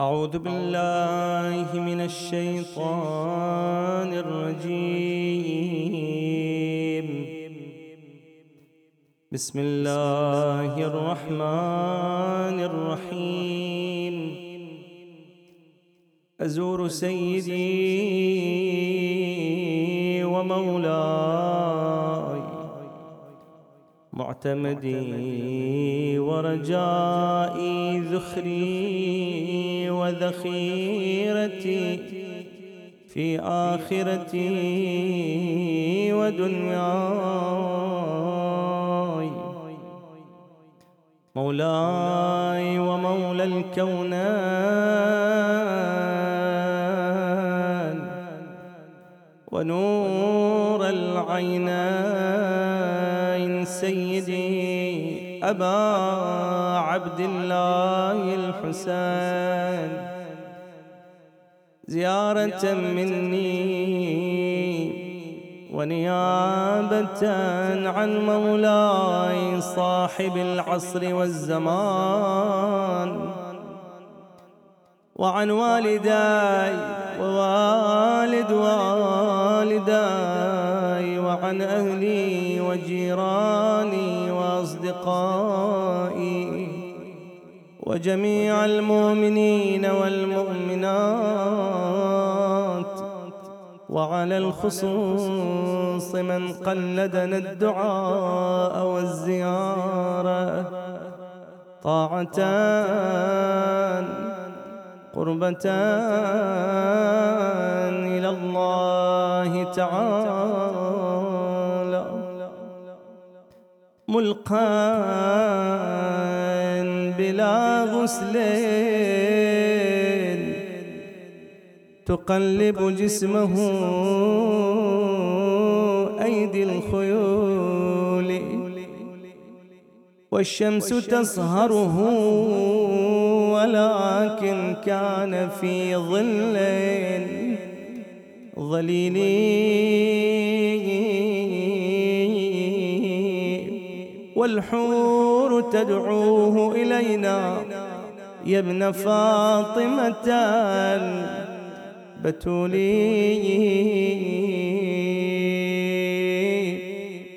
أعوذ بالله من الشيطان الرجيم. بسم الله الرحمن الرحيم. أزور سيدي ومولاي معتمدي ورجائي ذخري وذخيرتي في آخرتي ودنياي. مولاي ومولى الكونان ونور العينين سيدي أبا عبد الله الحسين. زيارة مني ونيابة عن مولاي صاحب العصر والزمان. وعن والداي ووالد والداي وعن أهلي وأصدقائي وجميع المؤمنين والمؤمنات وعلى الخصوص من قلدنا الدعاء والزيارة طاعتان قربتان إلى الله تعالى. ملقان بلا غسلين تقلب جسمه أيدي الخيول. والشمس تصهره ولكن كان في ظل. ظليل والحور تدعوه إلينا. يا ابن فاطمة البتولي.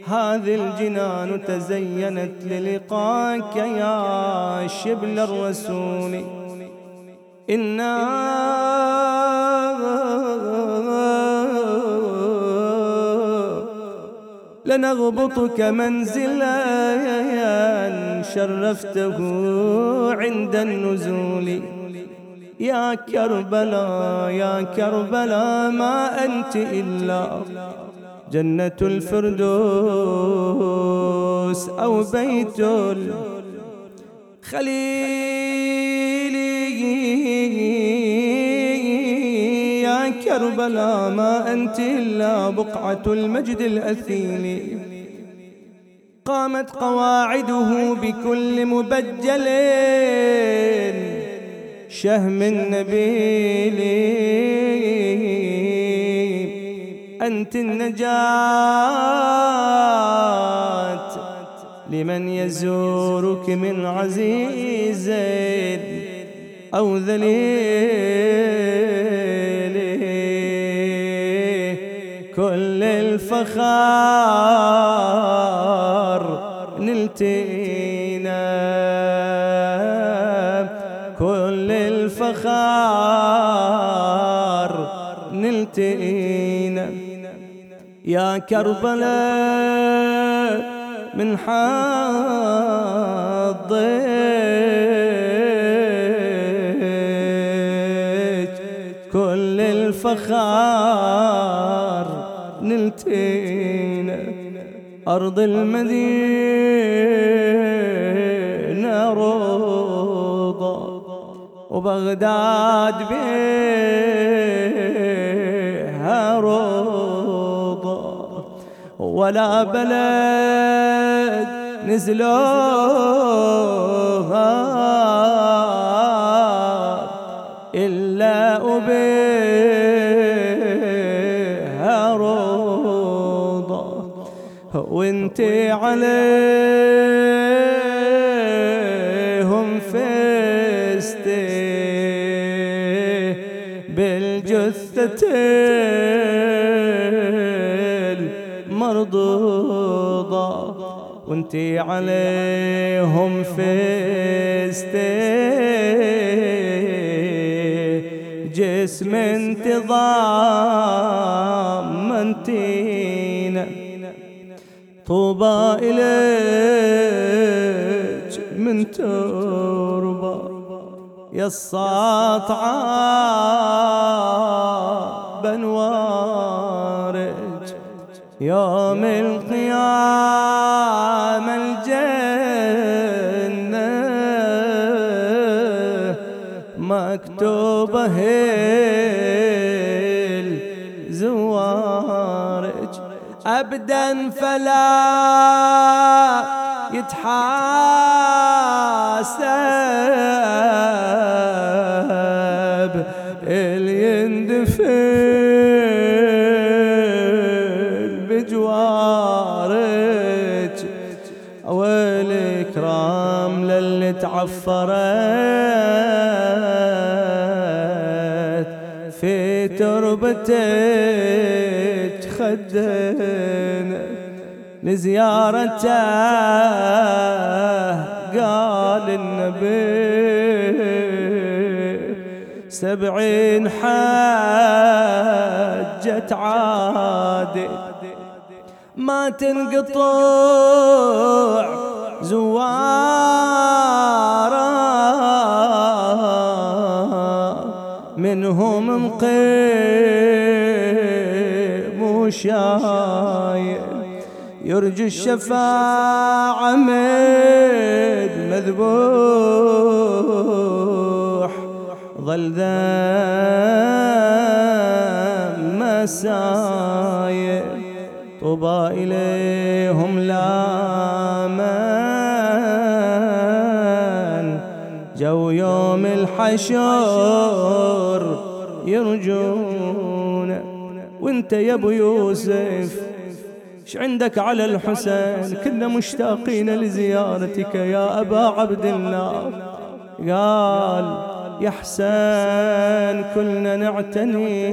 هذه الجنان تزينت للقاك يا شبل الرسول. إنا لنغبطك منزلا شرفته عند النزول. يا كربلاء يا كربلاء ما أنت إلا جنة الفردوس أو بيت الخليل يا كربلاء ما أنت إلا بقعة المجد الأثيل قامت قواعده بكل مبجل. شهم النبيل. أنت النجاة. لمن يزورك من عزيز. أو ذليل. الفخار نلتينا. كل الفخار نلتقينا يا كربلاء من حظك. كل الفخار نلتقينا أرض المدينة روضة وبغداد بها روضة. ولا بلد نزلوها وانت عليهم فستك جثة المرضوضة وانتي عليهم فستي جسم انتظام. طوبى إليك من تربة. يا الساطعة بنوارج يوم القيامة الجنة. مكتوبة الزوارج أبدا فلا يتحاسب اللي يندفن بجوارك والإكرام للي تعفرت في تربتك خدنا لزيارته. قال النبي سبعين حجة عادي. ما تنقطع زوارا منهم مقيم وشايل يرجي الشفاعة مد مذبوح. ظل ذا مسايا طوبى إليهم لا من. جو يوم الحشر يرجون. وانت يا أبو يوسف عندك على الحسين؟ كنا مشتاقين لزيارتك يا أبا عبد الله. قال يا حسين كلنا نعتني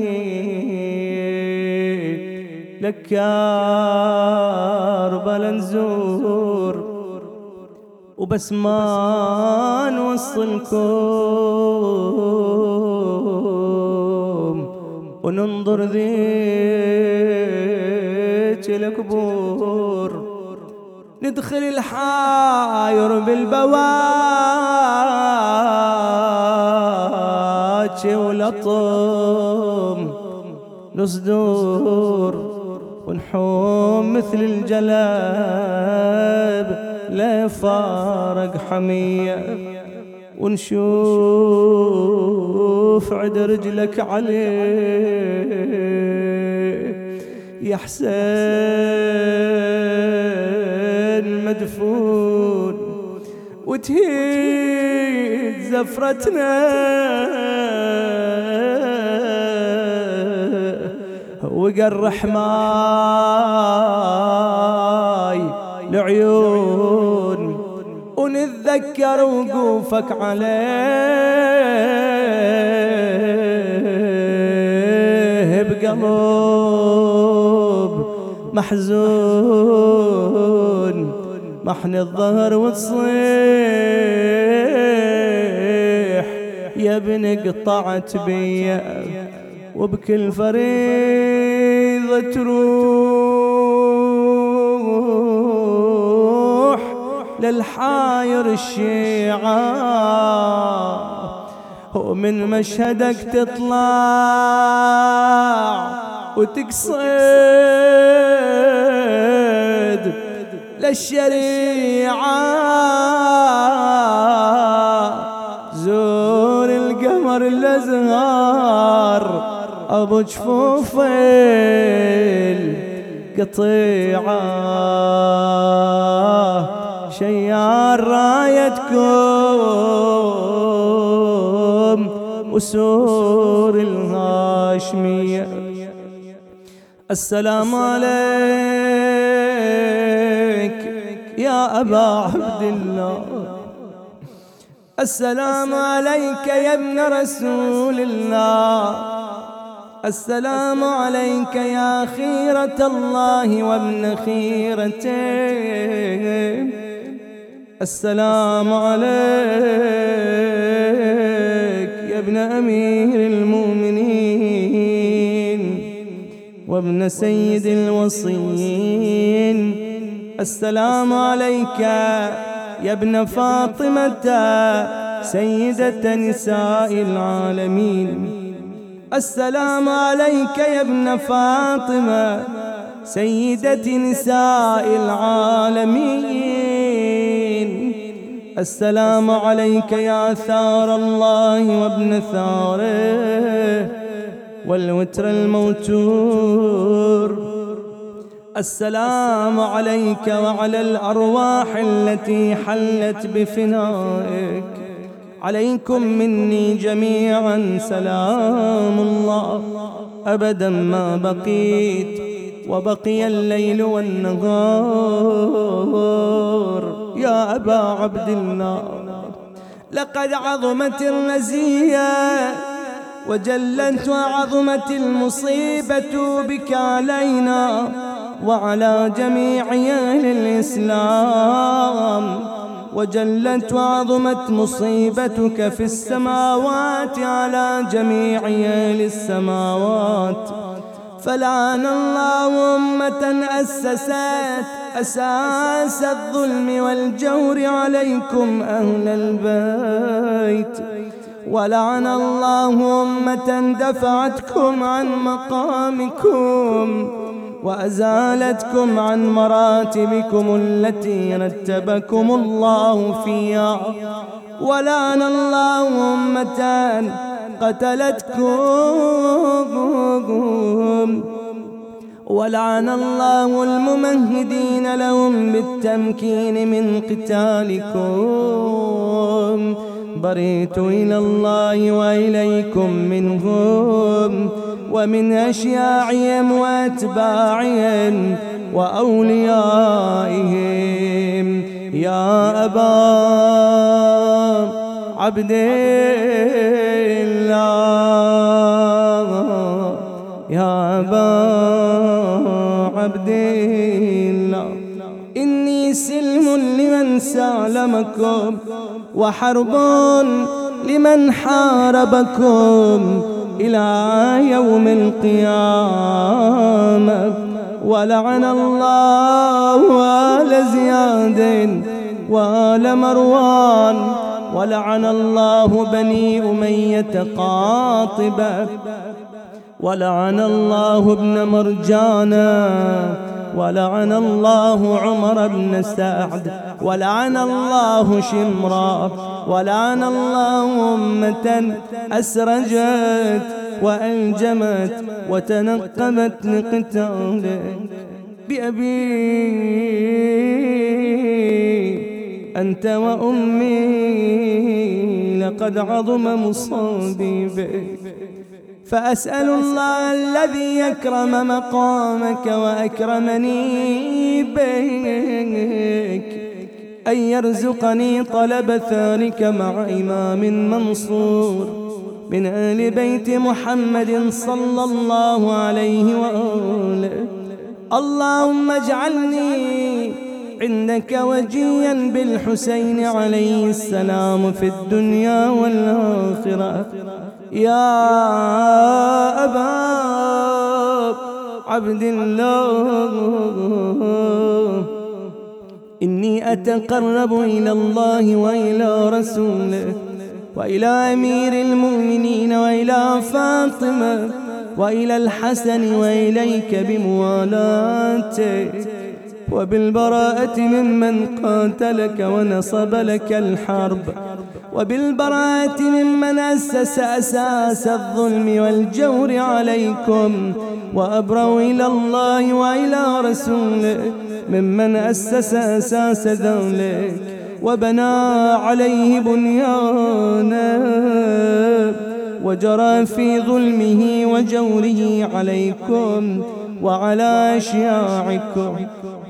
لك يا ربنا نزور وبس ما نوصلكم وننظر ذي بيت القبور ندخل الحاير بالبواج ولطم نصدور ونحوم مثل الجلاب. لا فارق حمية. ونشوف عد رجلك عليه. يا حسين مدفون وتهيد زفرتنا. وقرح ماي لعيون ونتذكر وقوفك عليه بقلب محزون. محن الظهر وتصيح يا ابن قطعت بيا وبكل فريضة تروح للحاير الشيعة. ومن مشهدك تطلع. وتقصد للشريعة. زور القمر الأزهار أبو جفوف القطيعة. شيار رايتكم وسور الهاشمية. السلام عليك يا أبا عبد الله. السلام عليك يا ابن رسول الله. السلام عليك يا خيرة الله وابن خيرته السلام عليك يا ابن أمير المؤمنين. وابن سيد الوصيين. السلام عليك يا ابن فاطمة سيدة نساء العالمين. السلام عليك يا ابن فاطمة سيدة نساء العالمين. السلام عليك يا ثار الله وابن ثاره. والوتر الموتور. السلام عليك وعلى الأرواح التي حلت بفنائك. عليكم مني جميعا سلام الله. أبدا ما بقيت وبقي الليل والنهار. يا أبا عبد الله لقد عظمت الرزية. وجلت وعظمت المصيبة بك علينا وعلى جميع أهل الإسلام. وجلت وعظمت مصيبتك في السماوات على جميع أهل السماوات. فلعن الله أمة أسست أساس الظلم والجور عليكم أهل البيت. ولعن الله أمة دفعتكم عن مقامكم وأزالتكم عن مراتبكم التي رتبكم الله فيها. ولعن الله أمة قتلتكم. ولعن الله الممهدين لهم بالتمكين من قتالكم. بريت إلى الله وإليكم منهم ومن أشياعهم وأتباعهم وأوليائهم. يا أبا عبد الله. يا أبا عبد الله. سلم لمن سالمكم وحرب لمن حاربكم إلى يوم القيامة. ولعن الله آل زياد وآل مروان. ولعن الله بني أمية قاطبة. ولعن الله ابن مرجانا ولعن الله عمر بن سعد ولعن الله شمرا ولعن الله أمة أسرجت وأنجمت وتنقبت لقتالك بأبي أنت وأمي لقد عظم مصابي بك فأسأل الله الذي يكرم مقامك وأكرمني بك أن يرزقني طلب ثارك مع إمام منصور من آل بيت محمد صلى الله عليه وآله. اللهم اجعلني عندك وجيا بالحسين عليه السلام في الدنيا والآخرة. يا أبا عبد الله إني أتقرب إلى الله وإلى رسوله وإلى أمير المؤمنين وإلى فاطمة وإلى الحسن وإليك بموالاته وبالبراءة ممن قاتلك ونصب لك الحرب. وبالبراءة ممن أسس أساس الظلم والجور عليكم وأبروا إلى الله وإلى رسوله ممن أسس أساس ذلك وبنى عليه بنيانا وجرى في ظلمه وجوره عليكم وعلى أشياعكم.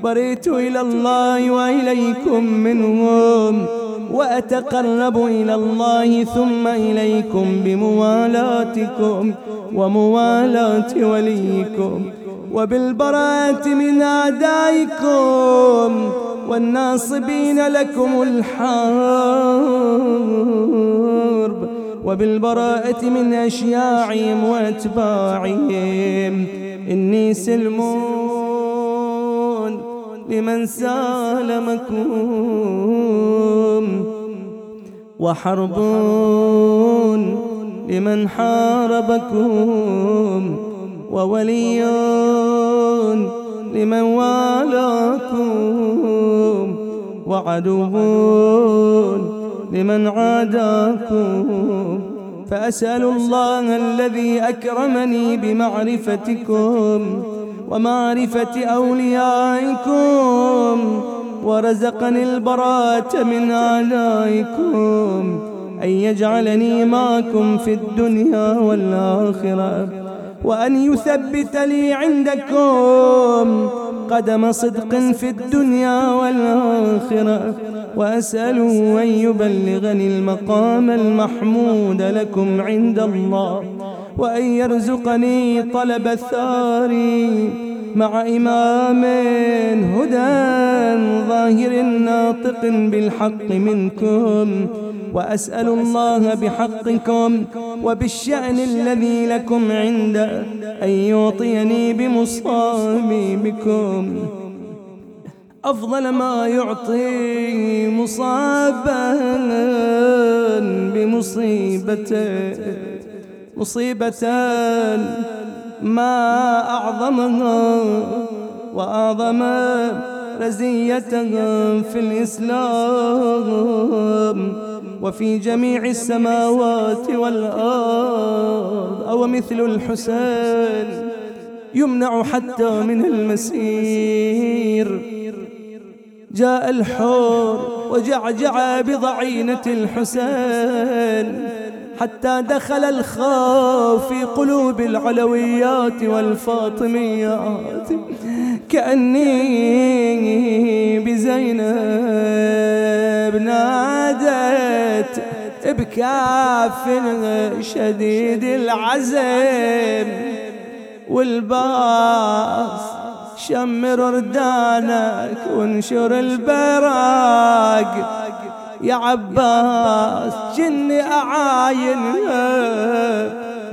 بريت إلى الله وإليكم منهم وأتقرب إلى الله ثم إليكم بموالاتكم وموالاة وليكم وبالبراءة من أعدائكم والناصبين لكم الحرب وبالبراءة من أشياعهم وأتباعهم. إني سلمون لمن سالمكم وحرب لمن حاربكم وولي لمن والاكم وعدو لمن عاداكم فأسأل الله الذي أكرمني بمعرفتكم ومعرفة أوليائكم ورزقني البراءة من أعدائكم أن يجعلني معكم في الدنيا والآخرة وأن يثبت لي عندكم قدم صدق في الدنيا والآخرة وأسأله أن يبلغني المقام المحمود لكم عند الله. وأن يرزقني طلب الثاري مع إمام هدى ظاهر ناطق بالحق منكم وأسأل الله بحقكم وبالشأن الذي لكم عنده أن يعطيني بمصابي بكم. أفضل ما يعطي مصابا بمصيبته مصيبة ما أعظمها وأعظم رزيتها في الإسلام وفي جميع السماوات والأرض. أو مثل الحسين يمنع حتى من المسير. جاء الحور وجعجع بضعينة الحسين. حتى دخل الخوف في قلوب العلويات والفاطميات. كأني بزينب نادت بكاف شديد العزم. والباص شمر ردانك وانشر البراق. يا عباس جني أعاين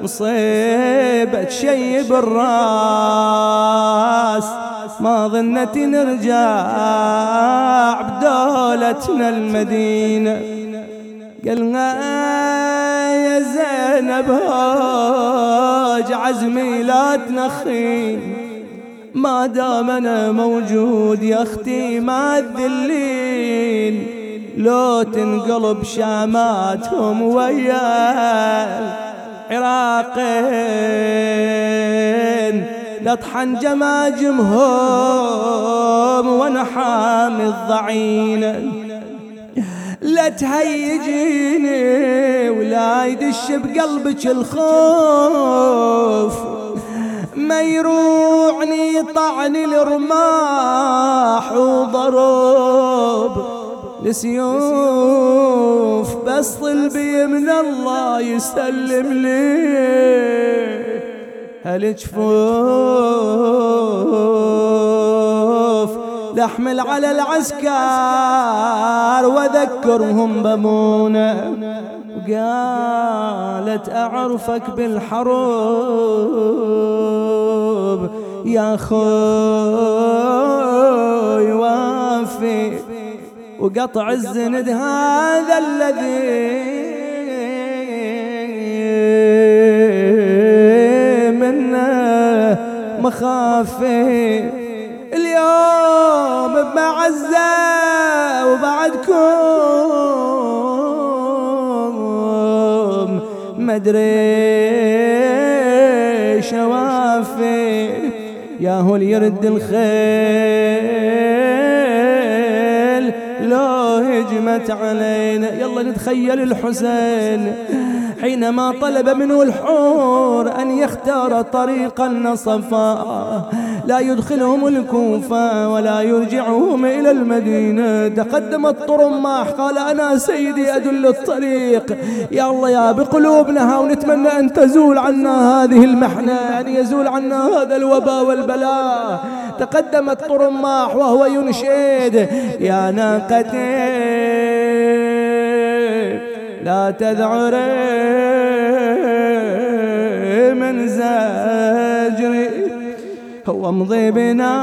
مصيبة شي بالراس. ما ظنت نرجع بدولتنا المدينة. قالنا يا زينب هاج عزمي لا تنخين ما دام أنا موجود يا أختي ما تذلين لو تنقلب شاماتهم ويا العراقين لطحن جماجمهم وأنا حامي الضعين. لا تهيجيني ولا يدش بقلبك الخوف. ما يروعني طعن الرماح وضرب لسيوف بس طلبي من الله يسلم لي. هالجفوف لحمل على العسكر وذكرهم بمونه. وقالت أعرفك بالحروب يا خوي وافي. وقطع الزند هذا الذي منه مخافي اليوم بمعزة وبعدكم مدري شوافي يا هو يرد الخيل لو هجمت علينا. يلا نتخيل الحسين. حينما طلب منه الحور أن يختار طريق النصفاء لا يدخلهم الكوفة ولا يرجعهم إلى المدينة. تقدم الطرماح قال أنا سيدي أدل الطريق. يا الله يا بقلوبنا ونتمنى أن تزول عنا هذه المحنة أن يزول عنا هذا الوباء والبلاء. تقدم الطرماح وهو ينشد. يا ناقتي لا تذعري من زجري وامضي بنا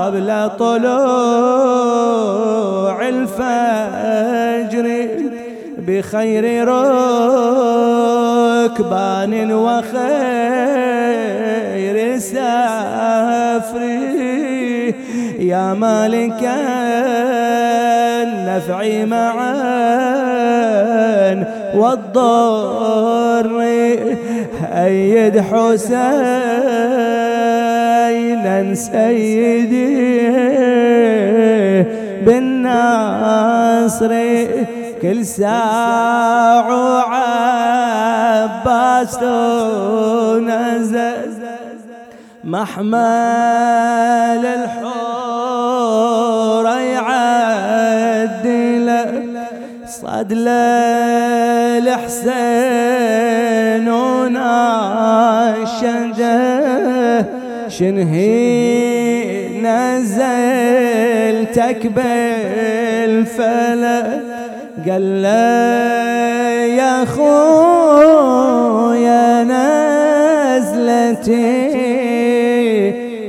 قبل طلوع الفجر. بخير ركبان وخير سفر. يا مالك النفع معا والضر. أيد حسينا سيدي بالنصر. كل ساعة عباس نزل محمل الحور يعدل. صد الحسين وناشده شنهي نزلتك بالفلك قال له يا خويا نزلتي.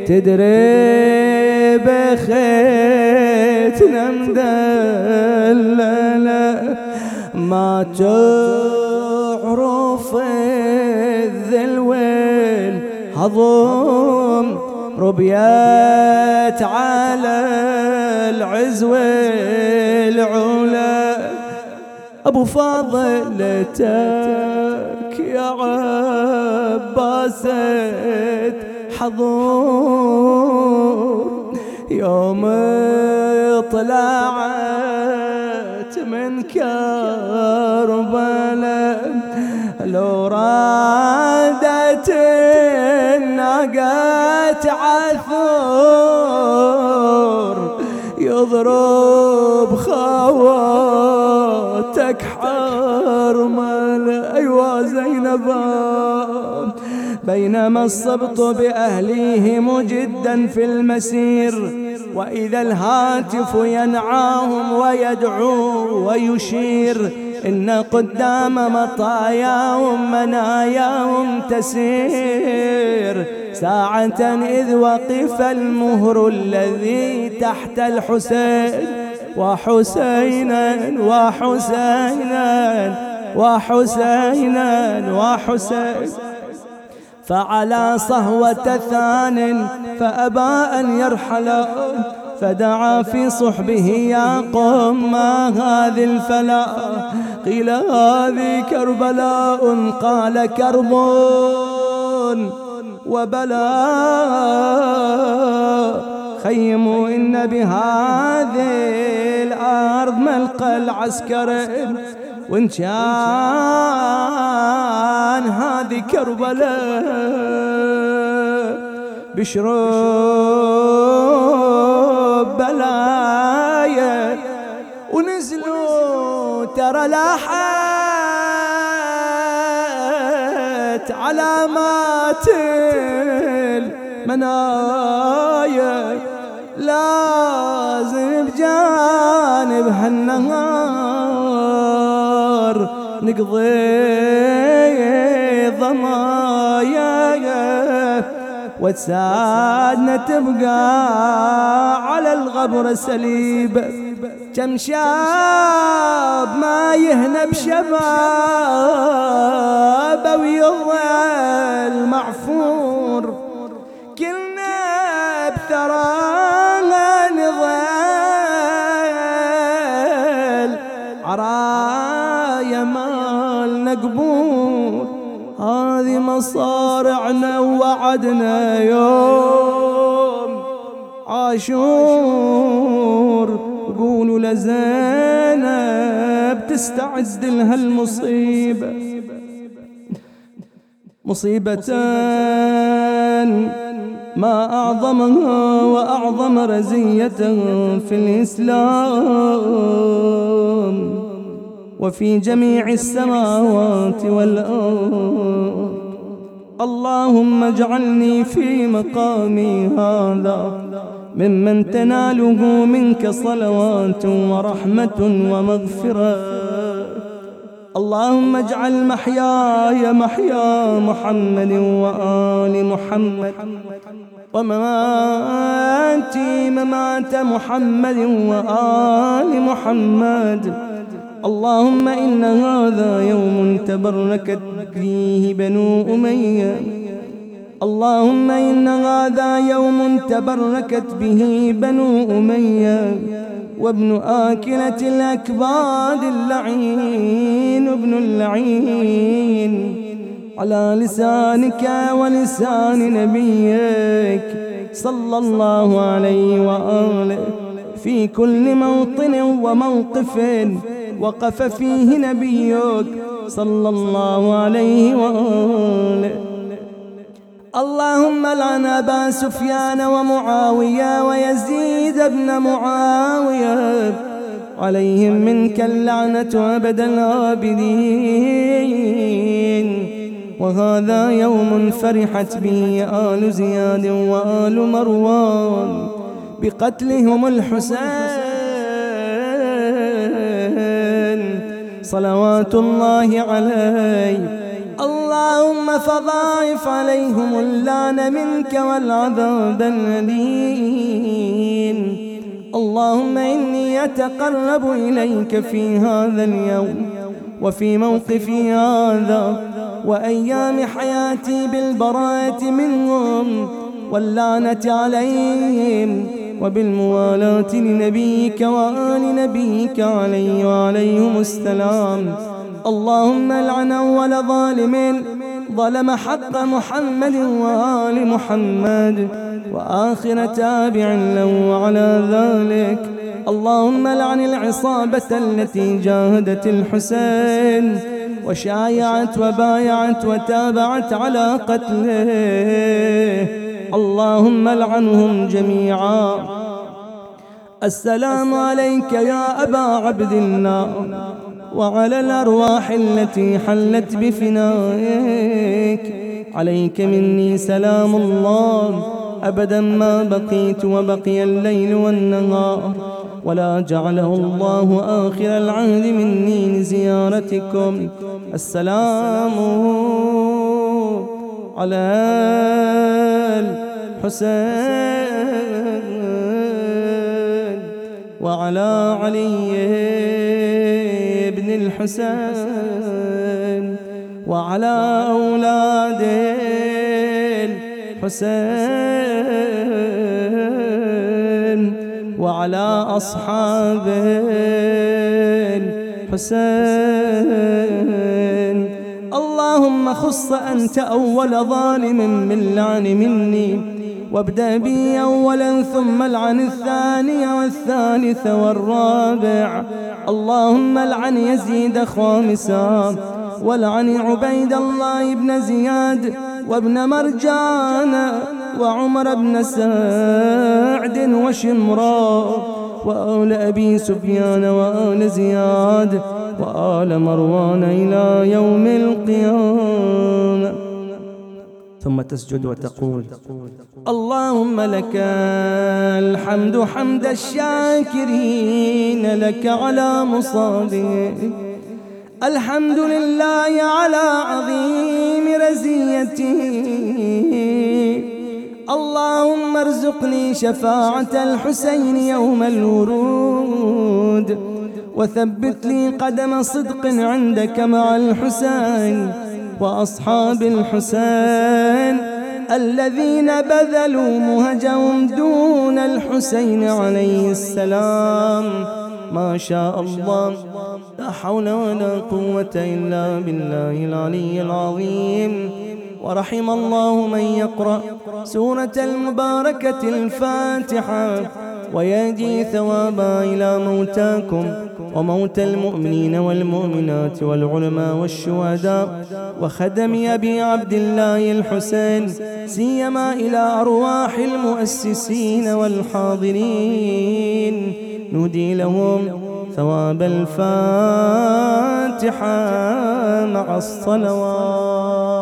تدري بخيتنا مدللة ما تعرف الذل والهضم ربيت على العز والعلا أبو فاضلتك يا عباس حضور. يوم طلعت من كربلاء لو رادت الناقات عثور يضرب خواتك حرمل أيوا زينب. بينما الصبط بأهليه مجدا في المسير وإذا الهاتف ينعاهم ويدعو ويشير إن قدام مطاياهم مناياهم تسير. ساعة إذ وقف المهر الذي تحت الحسين وحسينا وحسينا. وحسينا وحسين. فعلى صهوة ثان فأبى أن يرحل فدعا في صحبه يا قوم ما هذه الفلا؟ قيل هذه كربلاء قال كرب وبلاء خيموا إن بهذه الأرض ملقى العسكر. وإن كان هذه كربلاء بشرب بلايا ونزلوا ترى لاحت علامات المنايا. لازم بجانب هالنهار نقضي ضمايا وتسادنا تبقى على الغبر سليب. كم شاب ما يهنى بشباب ويظل معفور. كلنا بثرى نظل عرايا قبور هذه مصارعنا ووعدنا يوم عاشور. قولوا لزينب تستعد لها المصيبة مصيبة ما أعظمها وأعظم رزية في الإسلام. وفي جميع السماوات والأرض. اللهم اجعلني في مقامي هذا ممن تناله منك صلوات ورحمة ومغفرة. اللهم اجعل محياي محيا محمد وآل محمد. ومماتي ممات محمد وآل محمد. اللهم إن هذا يوم تبركت فيه بنو أمية. اللهم إن هذا يوم تبركت به بنو أمية. وابن آكلة الأكباد اللعين ابن اللعين. على لسانك ولسان نبيك. صلى الله عليه وآله. في كل موطن وموقف. وقف فيه نبيك صلى الله عليه وآله. اللهم لعن أبا سفيان ومعاوية ويزيد بن معاوية عليهم منك اللعنة أبد الآبدين. وهذا يوم فرحت به آل زياد وآل مروان بقتلهم الحسين. صلوات الله عليه. اللهم فضاعف عليهم اللعن منك والعذاب الأليم. اللهم إني أتقرب إليك في هذا اليوم وفي موقفي هذا وأيام حياتي بالبراءة منهم واللعنة عليهم. وبالموالاة لنبيك وآل نبيك عليه وعليهم السلام. اللهم لعن أول ظالم ظلم حق محمد وآل محمد وآخر تابع له على ذلك. اللهم لعن العصابة التي جاهدت الحسين وشايعت وبايعت وتابعت على قتله. اللهم لعنهم جميعا. السلام عليك يا أبا عبد الله وعلى الأرواح التي حلت بفنائك. عليك مني سلام الله. أبدا ما بقيت وبقي الليل والنهار. ولا جعله الله آخر العهد مني لزيارتكم. السلام على الحسين وعلى علي بن الحسين وعلى أولاد الحسين وعلى أصحاب الحسين. اللهم خص أنت أول ظالم من لعن مني. وابدأ بي أولا ثم العن الثاني والثالث والرابع. اللهم العن يزيد خامسا والعن عبيد الله بن زياد وابن مرجان وعمر بن سعد وشمرا وآل أبي سفيان وآل زياد وآل مروان إلى يوم القيامة. ثم تسجد وتقول اللهم لك الحمد حمد الشاكرين لك على مصابه الحمد لله على عظيم رزيته اللهم ارزقني شفاعة الحسين يوم الورود. وثبت لي قدم صدق عندك مع الحسين وأصحاب الحسين. الذين بذلوا مهجهم دون الحسين عليه السلام. ما شاء الله. لا حول ولا قوة إلا بالله العلي العظيم. ورحم الله من يقرأ سورة المباركة الفاتحة. ويجي ثوابا إلى موتاكم وموت المؤمنين والمؤمنات والعلماء والشهداء وخدم أبي عبد الله الحسين سيما إلى أرواح المؤسسين والحاضرين. نودي لهم ثواب الفاتحة مع الصلوات.